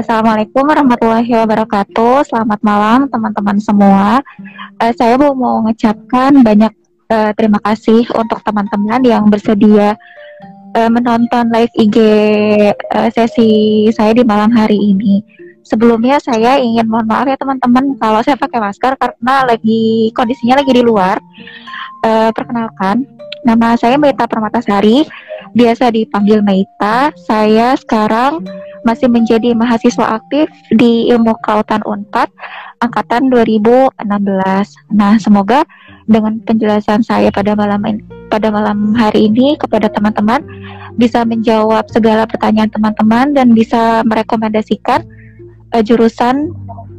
Assalamualaikum warahmatullahi wabarakatuh. Selamat malam teman-teman semua. Uh, saya mau mengucapkan banyak uh, terima kasih untuk teman-teman yang bersedia uh, menonton live IG uh, sesi saya di malam hari ini. Sebelumnya saya ingin mohon maaf ya teman-teman kalau saya pakai masker karena lagi kondisinya lagi di luar. Uh, perkenalkan, nama saya Meta Permatasari, biasa dipanggil Meita. Saya sekarang masih menjadi mahasiswa aktif di Ilmu Kelautan Unpad angkatan 2016. Nah, semoga dengan penjelasan saya pada malam ini, pada malam hari ini kepada teman-teman bisa menjawab segala pertanyaan teman-teman dan bisa merekomendasikan uh, jurusan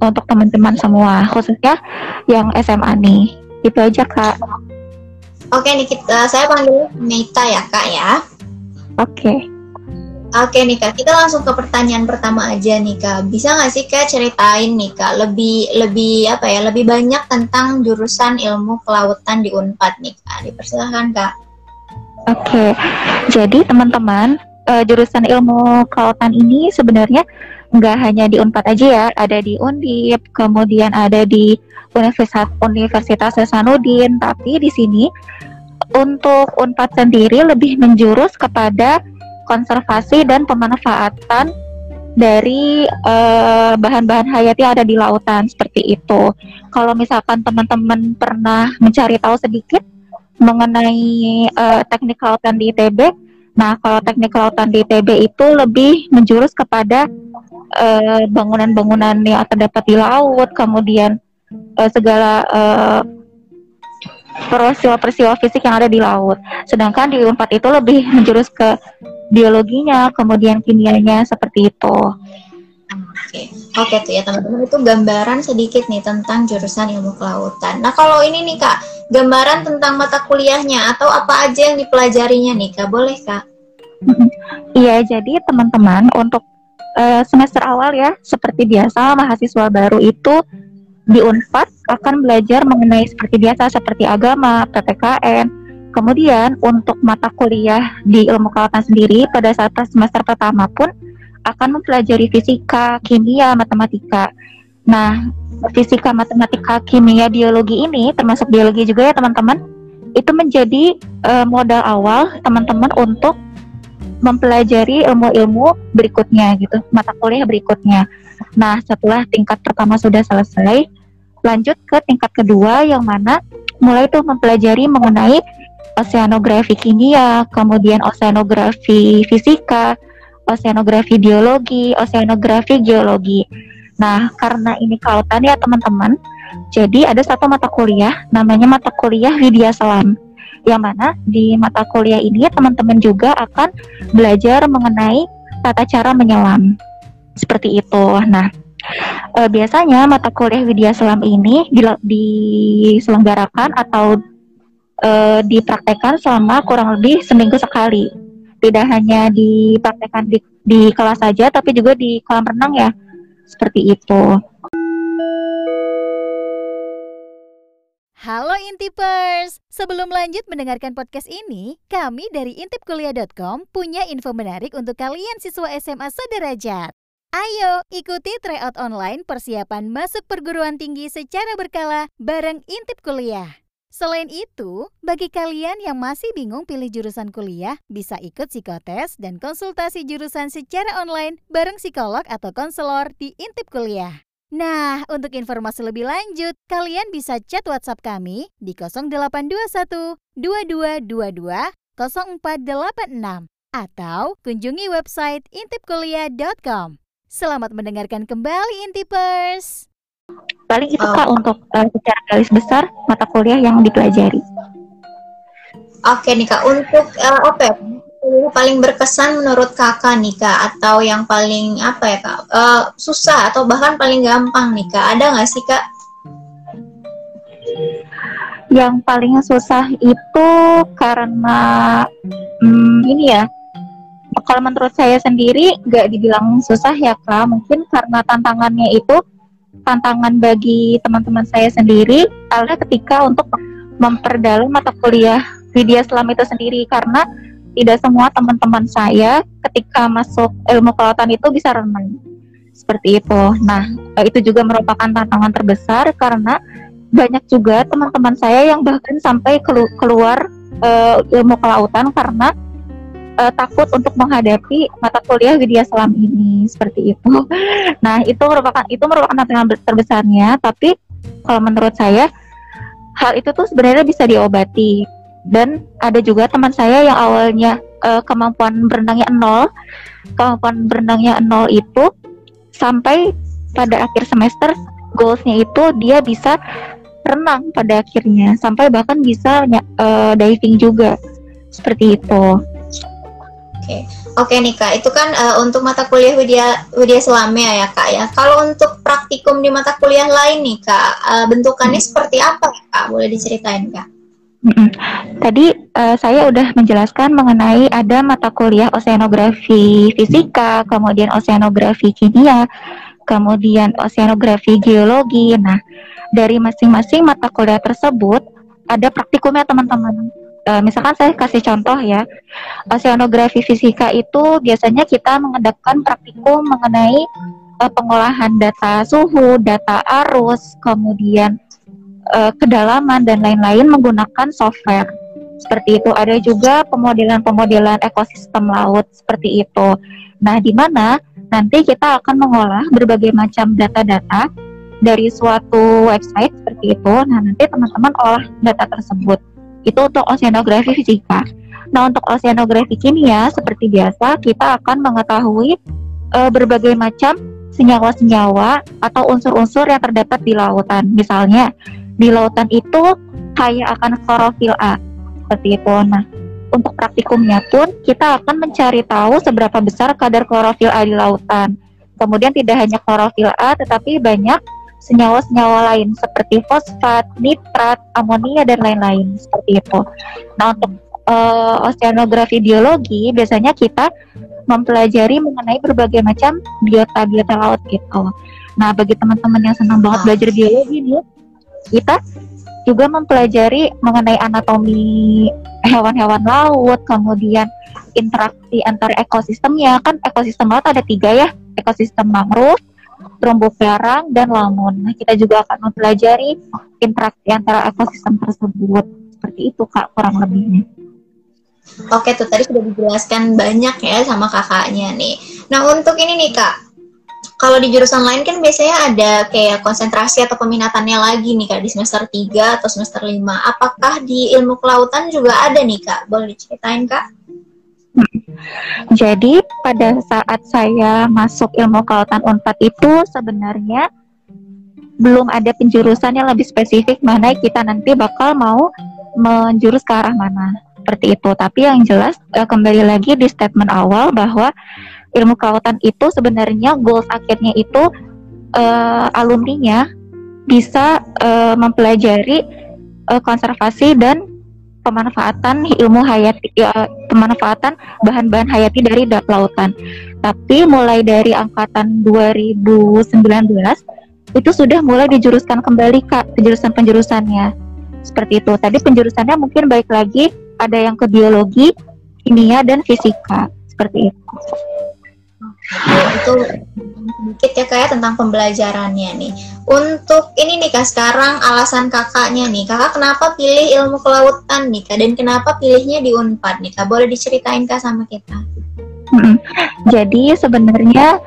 untuk teman-teman semua, khususnya yang SMA nih. Itu aja, Kak. Oke nih kita saya panggil Mita ya, Kak ya. Oke. Okay. Oke nih kak, kita langsung ke pertanyaan pertama aja nih kak. Bisa nggak sih kak ceritain nih kak lebih lebih apa ya lebih banyak tentang jurusan ilmu kelautan di Unpad nih kak. Dipersilahkan kak. Oke, jadi teman-teman uh, jurusan ilmu kelautan ini sebenarnya nggak hanya di Unpad aja ya, ada di Undip, kemudian ada di Universitas Universitas Hasanuddin. Tapi di sini untuk Unpad sendiri lebih menjurus kepada konservasi dan pemanfaatan dari eh, bahan-bahan hayati yang ada di lautan seperti itu. Kalau misalkan teman-teman pernah mencari tahu sedikit mengenai uh, teknik lautan di ITB, nah kalau teknik lautan di ITB itu lebih menjurus kepada bangunan bangunan-bangunan yang terdapat di laut, kemudian uh, segala uh, peristiwa-peristiwa fisik yang ada di laut. Sedangkan di Unpad itu lebih menjurus ke biologinya, kemudian kimianya seperti itu. Oke, oke tuh ya teman-teman itu gambaran sedikit nih tentang jurusan ilmu kelautan. Nah kalau ini nih kak, gambaran tentang mata kuliahnya atau apa aja yang dipelajarinya nih kak, boleh kak? Iya, jadi teman-teman untuk uh, semester awal ya, seperti biasa mahasiswa baru itu di Unpad akan belajar mengenai seperti biasa seperti agama, PPKN, Kemudian untuk mata kuliah di ilmu kelautan sendiri pada saat semester pertama pun akan mempelajari fisika, kimia, matematika. Nah, fisika, matematika, kimia, biologi ini termasuk biologi juga ya teman-teman. Itu menjadi uh, modal awal teman-teman untuk mempelajari ilmu-ilmu berikutnya gitu, mata kuliah berikutnya. Nah, setelah tingkat pertama sudah selesai, lanjut ke tingkat kedua yang mana mulai tuh mempelajari mengenai oceanografi kimia, kemudian oceanografi fisika, oceanografi biologi, oceanografi geologi. Nah, karena ini kelautan ya teman-teman, jadi ada satu mata kuliah namanya mata kuliah Widya Selam. Yang mana di mata kuliah ini teman-teman juga akan belajar mengenai tata cara menyelam. Seperti itu. Nah, e, biasanya mata kuliah Widya Selam ini diselenggarakan atau uh, dipraktekkan selama kurang lebih seminggu sekali. Tidak hanya dipraktekkan di, di kelas saja, tapi juga di kolam renang ya. Seperti itu. Halo Intipers! Sebelum lanjut mendengarkan podcast ini, kami dari intipkuliah.com punya info menarik untuk kalian siswa SMA sederajat. Ayo ikuti tryout online persiapan masuk perguruan tinggi secara berkala bareng Intip Kuliah. Selain itu, bagi kalian yang masih bingung pilih jurusan kuliah, bisa ikut psikotes dan konsultasi jurusan secara online bareng psikolog atau konselor di Intip Kuliah. Nah, untuk informasi lebih lanjut, kalian bisa chat WhatsApp kami di 0821 2222 0486 atau kunjungi website intipkuliah.com. Selamat mendengarkan kembali Intipers! Paling itu oh. kak untuk uh, secara garis besar mata kuliah yang dipelajari. Oke nih kak, untuk uh, apa ya? paling berkesan menurut kakak nih kak atau yang paling apa ya kak uh, susah atau bahkan paling gampang nih kak ada nggak sih kak? Yang paling susah itu karena hmm, ini ya kalau menurut saya sendiri nggak dibilang susah ya kak mungkin karena tantangannya itu tantangan bagi teman-teman saya sendiri adalah ketika untuk memperdalam mata kuliah Widya Selam itu sendiri karena tidak semua teman-teman saya ketika masuk ilmu kelautan itu bisa renang. seperti itu. Nah, uh, itu juga merupakan tantangan terbesar karena banyak juga teman-teman saya yang bahkan sampai kelu keluar uh, ilmu kelautan karena uh, takut untuk menghadapi mata kuliah Widya Selam ini seperti itu. Nah, itu merupakan itu merupakan tantangan terbesarnya, tapi kalau menurut saya hal itu tuh sebenarnya bisa diobati. Dan ada juga teman saya yang awalnya uh, kemampuan berenangnya nol, kemampuan berenangnya nol itu sampai pada akhir semester goalsnya itu dia bisa renang pada akhirnya sampai bahkan bisa uh, diving juga seperti itu. Oke, oke nih kak, itu kan uh, untuk mata kuliah Widya Widya Selamia ya kak ya. Kalau untuk praktikum di mata kuliah lain nih kak, uh, bentukannya hmm. seperti apa kak? Boleh diceritain kak? Hmm. Tadi uh, saya udah menjelaskan mengenai ada mata kuliah oceanografi fisika, kemudian oceanografi kimia, kemudian oceanografi geologi. Nah, dari masing-masing mata kuliah tersebut ada praktikumnya teman-teman uh, misalkan saya kasih contoh ya, oceanografi fisika itu biasanya kita mengadakan praktikum mengenai uh, pengolahan data suhu, data arus, kemudian uh, kedalaman dan lain-lain menggunakan software. Seperti itu. Ada juga pemodelan-pemodelan ekosistem laut seperti itu. Nah, di mana nanti kita akan mengolah berbagai macam data-data dari suatu website seperti itu. Nah, nanti teman-teman olah data tersebut itu untuk oceanografi fisika. Nah, untuk oceanografi kimia seperti biasa kita akan mengetahui uh, berbagai macam senyawa-senyawa atau unsur-unsur yang terdapat di lautan. Misalnya, di lautan itu kaya akan klorofil A. Seperti itu. Nah, untuk praktikumnya pun kita akan mencari tahu seberapa besar kadar klorofil A di lautan. Kemudian tidak hanya klorofil A tetapi banyak senyawa-senyawa lain seperti fosfat, nitrat, amonia dan lain-lain seperti itu. Nah untuk uh, oceanografi biologi biasanya kita mempelajari mengenai berbagai macam biota-biota laut gitu. Nah bagi teman-teman yang senang banget belajar biologi nih, kita juga mempelajari mengenai anatomi hewan-hewan laut, kemudian interaksi antar ekosistemnya kan ekosistem laut ada tiga ya, ekosistem mangrove, terumbu karang dan lamun. Nah, kita juga akan mempelajari interaksi antara ekosistem tersebut. Seperti itu Kak kurang lebihnya. Oke tuh tadi sudah dijelaskan banyak ya sama kakaknya nih. Nah untuk ini nih kak, kalau di jurusan lain kan biasanya ada kayak konsentrasi atau peminatannya lagi nih kak di semester 3 atau semester 5. Apakah di ilmu kelautan juga ada nih kak? Boleh diceritain kak? Jadi pada saat saya masuk ilmu kelautan Unpad itu sebenarnya belum ada penjurusan yang lebih spesifik mana kita nanti bakal mau menjurus ke arah mana seperti itu. Tapi yang jelas eh, kembali lagi di statement awal bahwa ilmu kelautan itu sebenarnya goals akhirnya itu uh, alumninya bisa uh, mempelajari uh, konservasi dan pemanfaatan ilmu hayati ya, pemanfaatan bahan-bahan hayati dari lautan. Tapi mulai dari angkatan 2019 itu sudah mulai dijuruskan kembali Kak penjurusan-penjurusannya. Seperti itu. Tadi penjurusannya mungkin baik lagi ada yang ke biologi, kimia dan fisika. Seperti itu itu sedikit ya kayak tentang pembelajarannya nih. Untuk ini nih kak sekarang alasan kakaknya nih, kakak kenapa pilih ilmu kelautan nih kak dan kenapa pilihnya di Unpad nih kak? Boleh diceritain kak sama kita? Hmm, jadi sebenarnya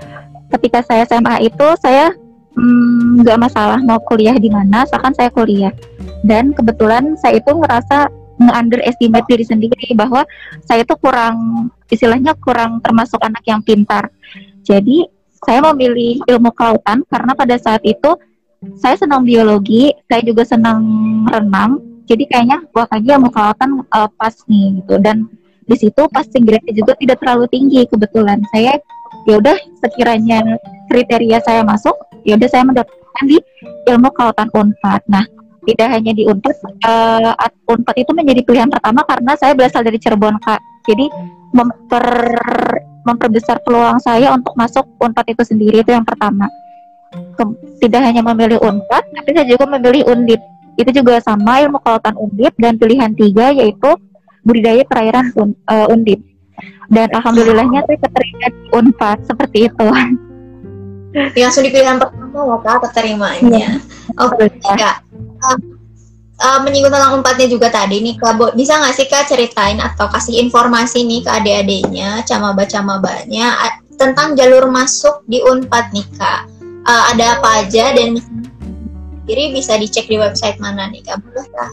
ketika saya SMA itu saya hmm, nggak hmm, masalah mau kuliah di mana, asalkan saya kuliah. Dan kebetulan saya itu ngerasa nge-underestimate diri sendiri bahwa saya itu kurang istilahnya kurang termasuk anak yang pintar. Jadi saya memilih ilmu kelautan karena pada saat itu saya senang biologi, saya juga senang renang. Jadi kayaknya buat aja ilmu kelautan uh, pas nih gitu dan di situ passing grade juga tidak terlalu tinggi kebetulan. Saya ya udah sekiranya kriteria saya masuk, ya udah saya mendapatkan di ilmu kelautan Unpad. Nah, tidak hanya di Unpad, uh, Unpad itu menjadi pilihan pertama karena saya berasal dari Cirebon kak. Jadi memper memperbesar peluang saya untuk masuk Unpad itu sendiri itu yang pertama. Ke, tidak hanya memilih Unpad, tapi saya juga memilih Undip. Itu juga sama ilmu kelautan Undip dan pilihan tiga yaitu budidaya perairan un, uh, Undip. Dan alhamdulillahnya saya keterima di Unpad seperti itu. langsung di pilihan pertama ya kak keterimanya. Oke okay, kak. Uh, menyinggung tentang empatnya juga tadi nih kak, Bo, bisa nggak sih kak ceritain atau kasih informasi nih ke adik-adiknya, camaba-camabanya tentang jalur masuk di Unpad nih kak? Uh, ada apa aja dan sendiri bisa dicek di website mana nih kak? Boleh kak?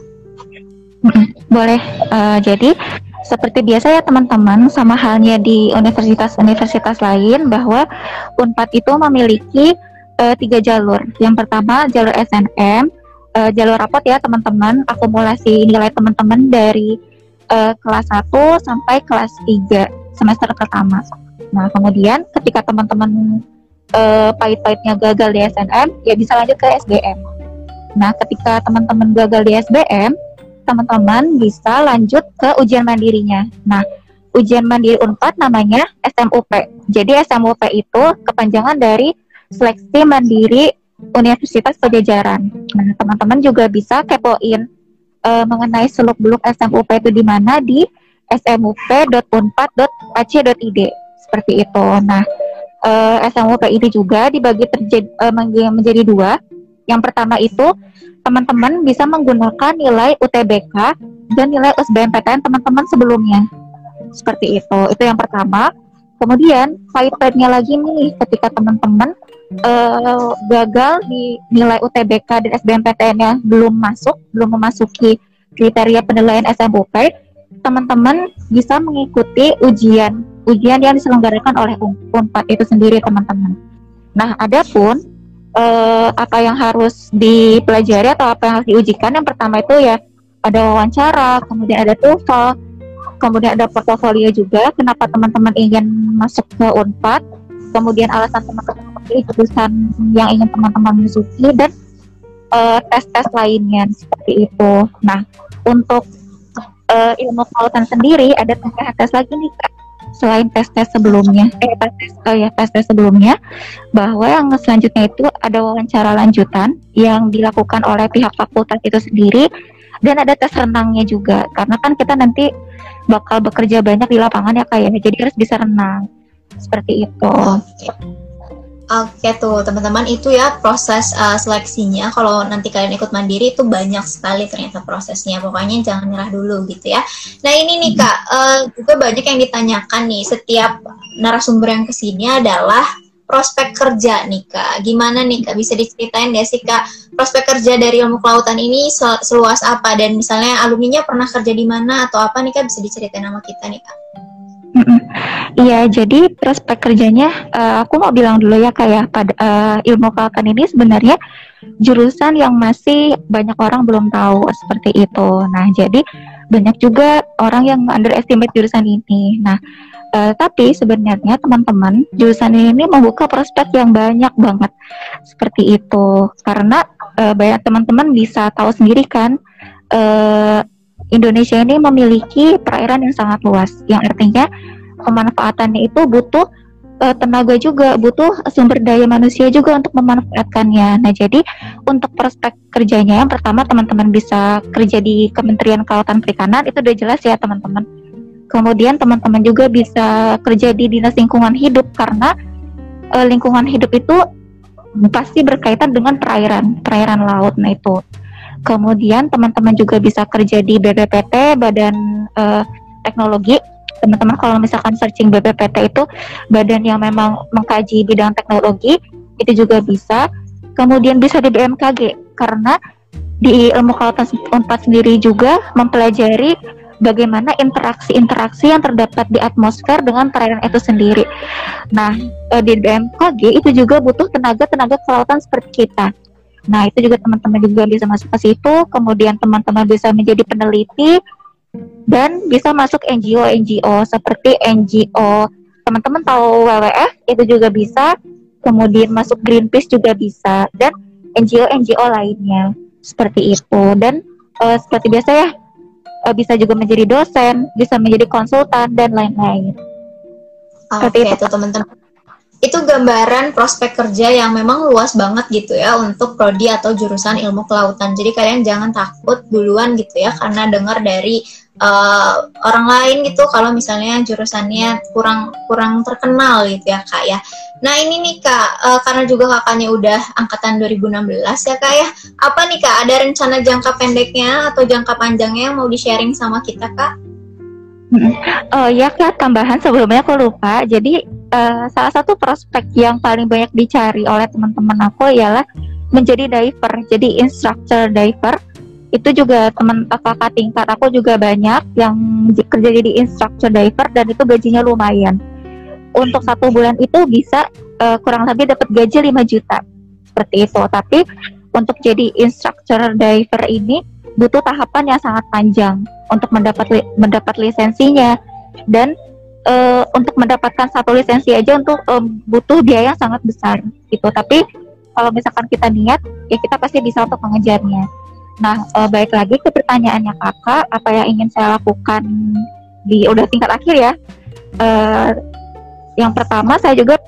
Boleh. Uh, jadi seperti biasa ya teman-teman, sama halnya di universitas-universitas lain bahwa Unpad itu memiliki uh, tiga jalur. Yang pertama jalur SNM, uh, jalur rapot ya teman-teman, akumulasi nilai teman-teman dari uh, kelas 1 sampai kelas 3 semester pertama. Nah, kemudian ketika teman-teman uh, pahit-pahitnya gagal di SNM, ya bisa lanjut ke SBM. Nah, ketika teman-teman gagal di SBM, teman-teman bisa lanjut ke ujian mandirinya. Nah, ujian mandiri Unpad namanya SMUP. Jadi SMUP itu kepanjangan dari Seleksi Mandiri Universitas Pajajaran. Nah, teman-teman juga bisa kepoin uh, mengenai seluk-beluk SMUP itu di mana di smup.unpad.ac.id seperti itu. Nah, uh, eh, SMUP ini juga dibagi terjadi, uh, menjadi dua. Yang pertama itu teman-teman bisa menggunakan nilai UTBK dan nilai USBMPTN teman-teman sebelumnya. Seperti itu. Itu yang pertama. Kemudian pahit-pahitnya lagi nih ketika teman-teman uh, gagal di nilai UTBK dan SBMPTN-nya belum masuk, belum memasuki kriteria penilaian SMUP, teman-teman bisa mengikuti ujian ujian yang diselenggarakan oleh Unpad itu sendiri teman-teman. Nah, adapun uh, apa yang harus dipelajari atau apa yang harus diujikan yang pertama itu ya ada wawancara, kemudian ada TOEFL, kemudian ada portofolio juga. Kenapa teman-teman ingin masuk ke Unpad? kemudian alasan teman-teman memilih jurusan yang ingin teman-teman masuki dan uh, tes-tes lainnya seperti itu. Nah, untuk uh, ilmu kelautan sendiri ada tes lagi nih kak selain tes-tes sebelumnya eh tes oh ya tes-tes sebelumnya bahwa yang selanjutnya itu ada wawancara lanjutan yang dilakukan oleh pihak fakultas itu sendiri dan ada tes renangnya juga karena kan kita nanti bakal bekerja banyak di lapangan ya kayak ya. jadi harus bisa renang seperti itu. Oke. Oke tuh teman-teman itu ya proses uh, seleksinya kalau nanti kalian ikut mandiri itu banyak sekali ternyata prosesnya pokoknya jangan nyerah dulu gitu ya. Nah ini nih kak uh, juga banyak yang ditanyakan nih setiap narasumber yang ke sini adalah prospek kerja nih kak. Gimana nih kak bisa diceritain ya sih kak prospek kerja dari ilmu kelautan ini seluas apa dan misalnya alumninya pernah kerja di mana atau apa nih kak bisa diceritain sama kita nih kak. Iya, jadi prospek kerjanya uh, aku mau bilang dulu ya kayak pada uh, ilmu kelautan ini sebenarnya jurusan yang masih banyak orang belum tahu seperti itu. Nah, jadi banyak juga orang yang underestimate jurusan ini. Nah, uh, tapi sebenarnya teman-teman jurusan ini membuka prospek yang banyak banget seperti itu. Karena uh, banyak teman-teman bisa tahu sendiri kan uh, Indonesia ini memiliki perairan yang sangat luas, yang artinya pemanfaatannya itu butuh uh, tenaga juga, butuh sumber daya manusia juga untuk memanfaatkannya. Nah, jadi untuk prospek kerjanya yang pertama teman-teman bisa kerja di Kementerian Kelautan Perikanan itu udah jelas ya teman-teman. Kemudian teman-teman juga bisa kerja di Dinas Lingkungan Hidup karena uh, lingkungan hidup itu pasti berkaitan dengan perairan, perairan laut. Nah, itu Kemudian teman-teman juga bisa kerja di BPPT Badan uh, Teknologi. Teman-teman kalau misalkan searching BPPT itu badan yang memang mengkaji bidang teknologi itu juga bisa. Kemudian bisa di BMKG karena di ilmu kelautan unpad sendiri juga mempelajari bagaimana interaksi-interaksi yang terdapat di atmosfer dengan perairan itu sendiri. Nah, eh, di BMKG itu juga butuh tenaga-tenaga kelautan seperti kita. Nah, itu juga teman-teman juga bisa masuk ke situ, kemudian teman-teman bisa menjadi peneliti dan bisa masuk NGO-NGO seperti NGO teman-teman tahu WWF itu juga bisa, kemudian masuk Greenpeace juga bisa. Dan NGO-NGO lainnya seperti itu. Dan uh, seperti biasa ya uh, bisa juga menjadi dosen, bisa menjadi konsultan dan lain-lain. Oke, okay, itu teman-teman itu gambaran prospek kerja yang memang luas banget gitu ya untuk prodi atau jurusan ilmu kelautan. Jadi kalian jangan takut duluan gitu ya karena dengar dari uh, orang lain gitu kalau misalnya jurusannya kurang kurang terkenal gitu ya kak ya. Nah ini nih kak uh, karena juga kakaknya udah angkatan 2016 ya kak ya. Apa nih kak ada rencana jangka pendeknya atau jangka panjangnya yang mau di sharing sama kita kak? Oh ya kak tambahan sebelumnya aku lupa. Jadi uh, salah satu prospek yang paling banyak dicari oleh teman-teman aku ialah menjadi diver. Jadi instructor diver itu juga teman kakak tingkat aku juga banyak yang kerja jadi instructor diver dan itu gajinya lumayan. Untuk satu bulan itu bisa uh, kurang lebih dapat gaji 5 juta seperti itu. Tapi untuk jadi instructor diver ini butuh tahapan yang sangat panjang untuk mendapat li mendapat lisensinya. Dan uh, untuk mendapatkan satu lisensi aja untuk uh, butuh biaya yang sangat besar gitu. Tapi kalau misalkan kita niat ya kita pasti bisa untuk mengejarnya. Nah uh, baik lagi ke pertanyaannya kakak apa yang ingin saya lakukan di udah tingkat akhir ya? Uh, yang pertama saya juga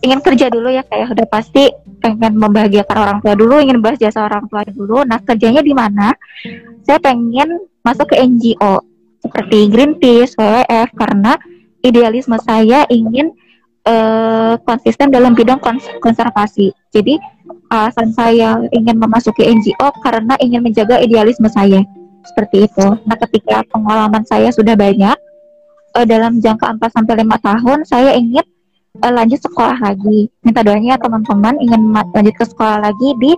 ingin kerja dulu ya kayak udah pasti pengen membahagiakan orang tua dulu ingin bahas jasa orang tua dulu nah kerjanya di mana saya pengen masuk ke NGO seperti Greenpeace, WWF karena idealisme saya ingin uh, konsisten dalam bidang kons konservasi. Jadi alasan saya ingin memasuki NGO karena ingin menjaga idealisme saya seperti itu. Nah, ketika pengalaman saya sudah banyak uh, dalam jangka 4 sampai 5 tahun saya ingin uh, lanjut sekolah lagi. Minta doanya teman-teman ingin lanjut ke sekolah lagi di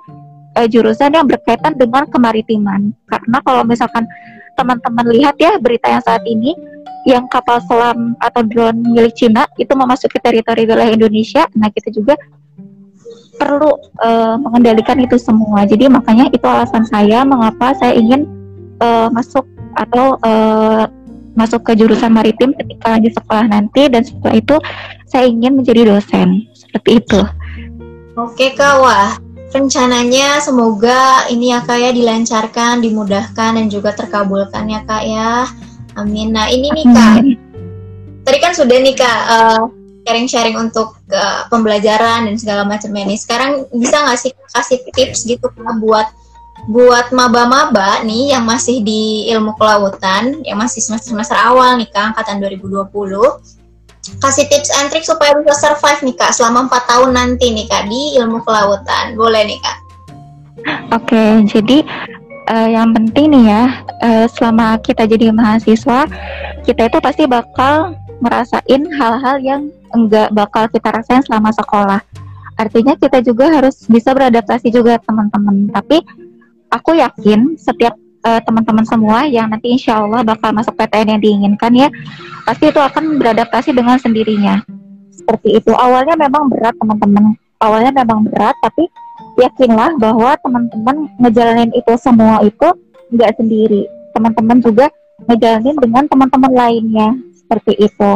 uh, jurusan yang berkaitan dengan kemaritiman. Karena kalau misalkan teman-teman lihat ya berita yang saat ini, yang kapal selam atau drone milik Cina itu memasuki teritori wilayah Indonesia, nah kita juga perlu uh, mengendalikan itu semua. Jadi makanya itu alasan saya mengapa saya ingin uh, masuk atau uh, masuk ke jurusan maritim ketika lanjut sekolah nanti dan setelah itu saya ingin menjadi dosen seperti itu. Oke kak, wah rencananya semoga ini ya kak ya dilancarkan, dimudahkan dan juga terkabulkan ya kak ya. Amin. Nah ini nih kak, tadi kan sudah nih kak uh, sharing-sharing untuk uh, pembelajaran dan segala macamnya nih. Sekarang bisa nggak sih kasih tips gitu kak buat buat maba-maba nih yang masih di ilmu kelautan, yang masih semester-semester awal nih kak, angkatan 2020 kasih tips and trick supaya bisa survive nih kak selama empat tahun nanti nih kak di ilmu kelautan. Boleh nih kak? Oke jadi uh, yang penting nih ya uh, selama kita jadi mahasiswa kita itu pasti bakal merasain hal-hal yang enggak bakal kita rasain selama sekolah. Artinya kita juga harus bisa beradaptasi juga teman-teman. Tapi aku yakin setiap uh, teman-teman semua yang nanti insya Allah bakal masuk PTN yang diinginkan ya pasti itu akan beradaptasi dengan sendirinya. Seperti itu. Awalnya memang berat teman-teman. Awalnya memang berat tapi yakinlah bahwa teman-teman ngejalanin itu semua itu nggak sendiri. Teman-teman juga ngejalanin dengan teman-teman lainnya. Seperti itu.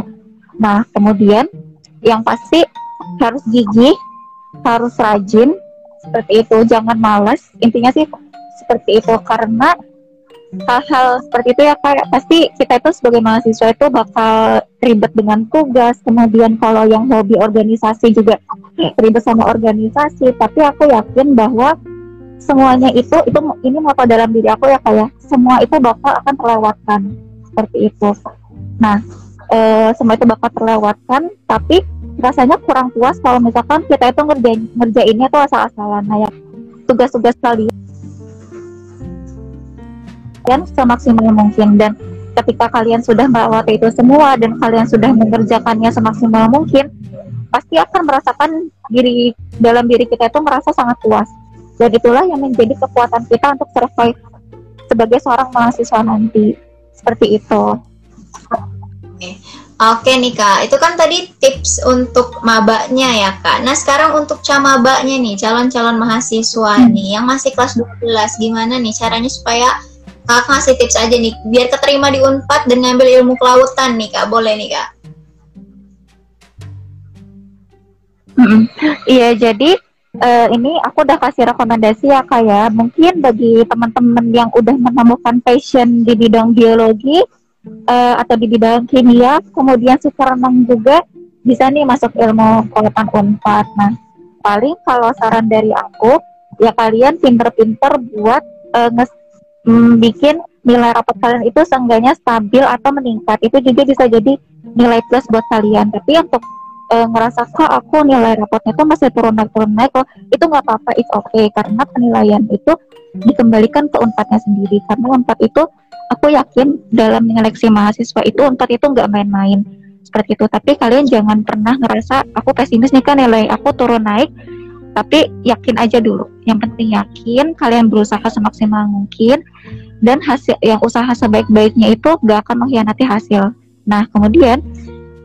Nah kemudian yang pasti harus gigih harus rajin. Seperti itu. Jangan malas intinya sih seperti itu. Karena hal-hal seperti itu ya kayak pasti kita itu sebagai mahasiswa itu bakal ribet dengan tugas. Kemudian kalau yang hobi organisasi juga ribet sama organisasi. Tapi aku yakin bahwa semuanya itu itu ini moto dalam diri aku ya kayak semua itu bakal akan terlewatkan. Seperti itu. Nah e, semua itu bakal terlewatkan tapi rasanya kurang puas kalau misalkan kita itu ngerjain ngerjainnya tuh asal-asalan. Nah ya tugas-tugas kalian kalian semaksimal mungkin dan ketika kalian sudah melewati itu semua dan kalian sudah mengerjakannya semaksimal mungkin pasti akan merasakan diri dalam diri kita itu merasa sangat puas dan itulah yang menjadi kekuatan kita untuk survive sebagai seorang mahasiswa nanti seperti itu. Oke nih kak, itu kan tadi tips untuk mabaknya ya kak. Nah sekarang untuk camabaknya nih, calon-calon mahasiswa hmm. nih yang masih kelas 12, gimana nih caranya supaya Kak ngasih tips aja nih, biar keterima di Unpad dan ngambil ilmu kelautan nih Kak, boleh nih Kak? Iya, jadi uh, ini aku udah kasih rekomendasi ya Kak ya. Mungkin bagi teman-teman yang udah menemukan passion di bidang biologi uh, atau di bidang kimia, kemudian suka renang juga, bisa nih masuk ilmu kelautan unpad nah paling kalau saran dari aku ya kalian pinter-pinter buat uh, nge mm, bikin nilai rapot kalian itu seenggaknya stabil atau meningkat. Itu juga bisa jadi nilai plus buat kalian. Tapi untuk e, ngerasa kok aku nilai rapotnya itu masih turun naik turun naik kok itu nggak apa-apa it's okay. Karena penilaian itu dikembalikan ke unpadnya sendiri. Karena unpad itu aku yakin dalam menyeleksi mahasiswa itu unpad itu nggak main-main seperti itu. Tapi kalian jangan pernah ngerasa aku pesimis nih kan nilai aku turun naik tapi yakin aja dulu yang penting yakin kalian berusaha semaksimal mungkin dan hasil yang usaha sebaik-baiknya itu gak akan mengkhianati hasil. Nah, kemudian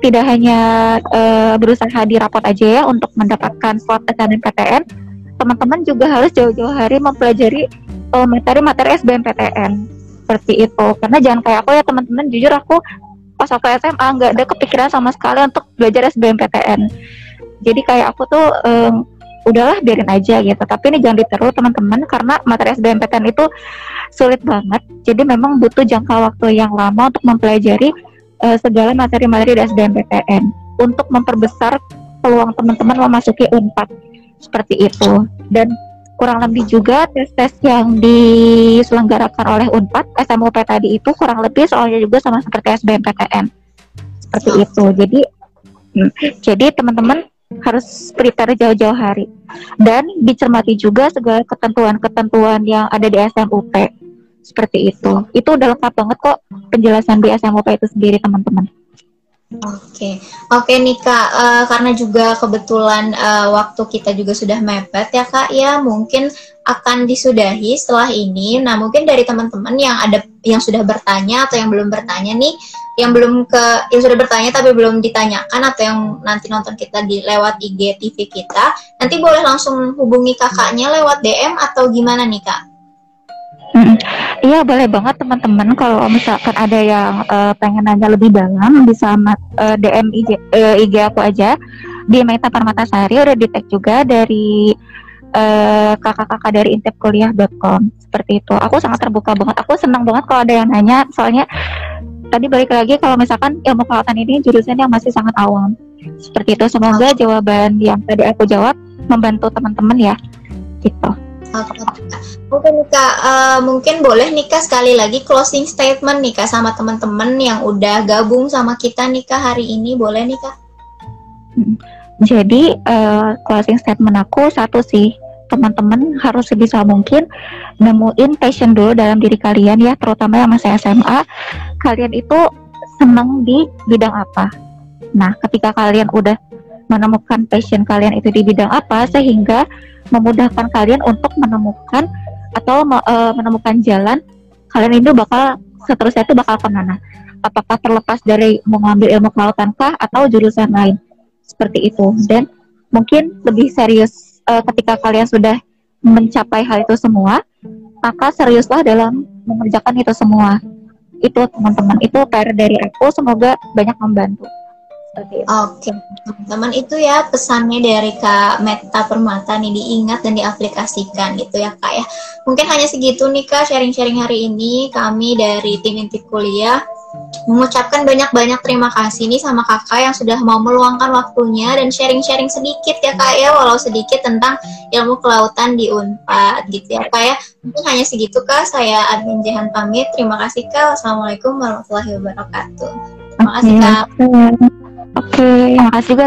tidak hanya uh, berusaha di rapot aja ya untuk mendapatkan slot SNMPTN, teman-teman juga harus jauh-jauh hari mempelajari uh, materi-materi SBMPTN seperti itu. Karena jangan kayak aku ya teman-teman, jujur aku pas aku SMA nggak ada kepikiran sama sekali untuk belajar SBMPTN. Jadi kayak aku tuh um, udahlah biarin aja gitu. Tapi ini jangan diteru teman-teman karena materi SBMPTN itu sulit banget. Jadi memang butuh jangka waktu yang lama untuk mempelajari uh, segala materi-materi di SBMPTN untuk memperbesar peluang teman-teman memasuki UNPAD seperti itu. Dan kurang lebih juga tes-tes yang diselenggarakan oleh UNPAD SMUP tadi itu kurang lebih soalnya juga sama seperti SBMPTN seperti itu. Jadi hmm, jadi teman-teman harus prepare jauh-jauh hari. Dan dicermati juga segala ketentuan-ketentuan yang ada di SMUP seperti itu. Itu udah lengkap banget kok penjelasan di SMUP itu sendiri teman-teman. Oke, oke nih kak, uh, karena juga kebetulan uh, waktu kita juga sudah mepet ya kak, ya mungkin akan disudahi setelah ini. Nah mungkin dari teman-teman yang ada yang sudah bertanya atau yang belum bertanya nih, yang belum ke yang sudah bertanya tapi belum ditanyakan atau yang nanti nonton kita di lewat IG TV kita, nanti boleh langsung hubungi kakaknya lewat DM atau gimana nih kak? Iya boleh banget teman-teman kalau misalkan ada yang uh, pengen nanya lebih dalam bisa uh, DM IG, uh, IG aku aja di Meta Permatasari udah tag juga dari kakak-kakak uh, dari intipkuliah.com seperti itu. Aku sangat terbuka banget. Aku senang banget kalau ada yang nanya soalnya tadi balik lagi kalau misalkan ilmu kelautan ini jurusan yang masih sangat awam. Seperti itu. Semoga jawaban yang tadi aku jawab membantu teman-teman ya. Gitu. Oke, Oke nih kak, uh, mungkin boleh nih kak sekali lagi closing statement nih kak sama teman-teman yang udah gabung sama kita nih kak hari ini, boleh nih kak? Hmm. Jadi uh, closing statement aku satu sih, teman-teman harus sebisa mungkin nemuin passion dulu dalam diri kalian ya, terutama yang masih SMA. Kalian itu senang di bidang apa? Nah, ketika kalian udah menemukan passion kalian itu di bidang apa sehingga memudahkan kalian untuk menemukan atau uh, menemukan jalan kalian itu bakal seterusnya itu bakal ke mana apakah terlepas dari mengambil ilmu kelautan kah atau jurusan lain seperti itu dan mungkin lebih serius uh, ketika kalian sudah mencapai hal itu semua maka seriuslah dalam mengerjakan itu semua. Itu teman-teman. Itu PR dari aku. Semoga banyak membantu. Oke, okay. teman-teman. Itu ya pesannya dari Kak Meta Permata nih. Diingat dan diaplikasikan gitu ya Kak ya. Mungkin hanya segitu nih Kak sharing-sharing hari ini. Kami dari tim Intip Kuliah mengucapkan banyak-banyak terima kasih nih sama kakak yang sudah mau meluangkan waktunya dan sharing-sharing sedikit ya kak ya. Walau sedikit tentang ilmu kelautan di Unpad gitu ya kak ya. Mungkin hanya segitu kak. Saya Admin Jehan pamit. Terima kasih kak. Wassalamualaikum warahmatullahi wabarakatuh. Terima kasih kak. Oke, okay, makasih juga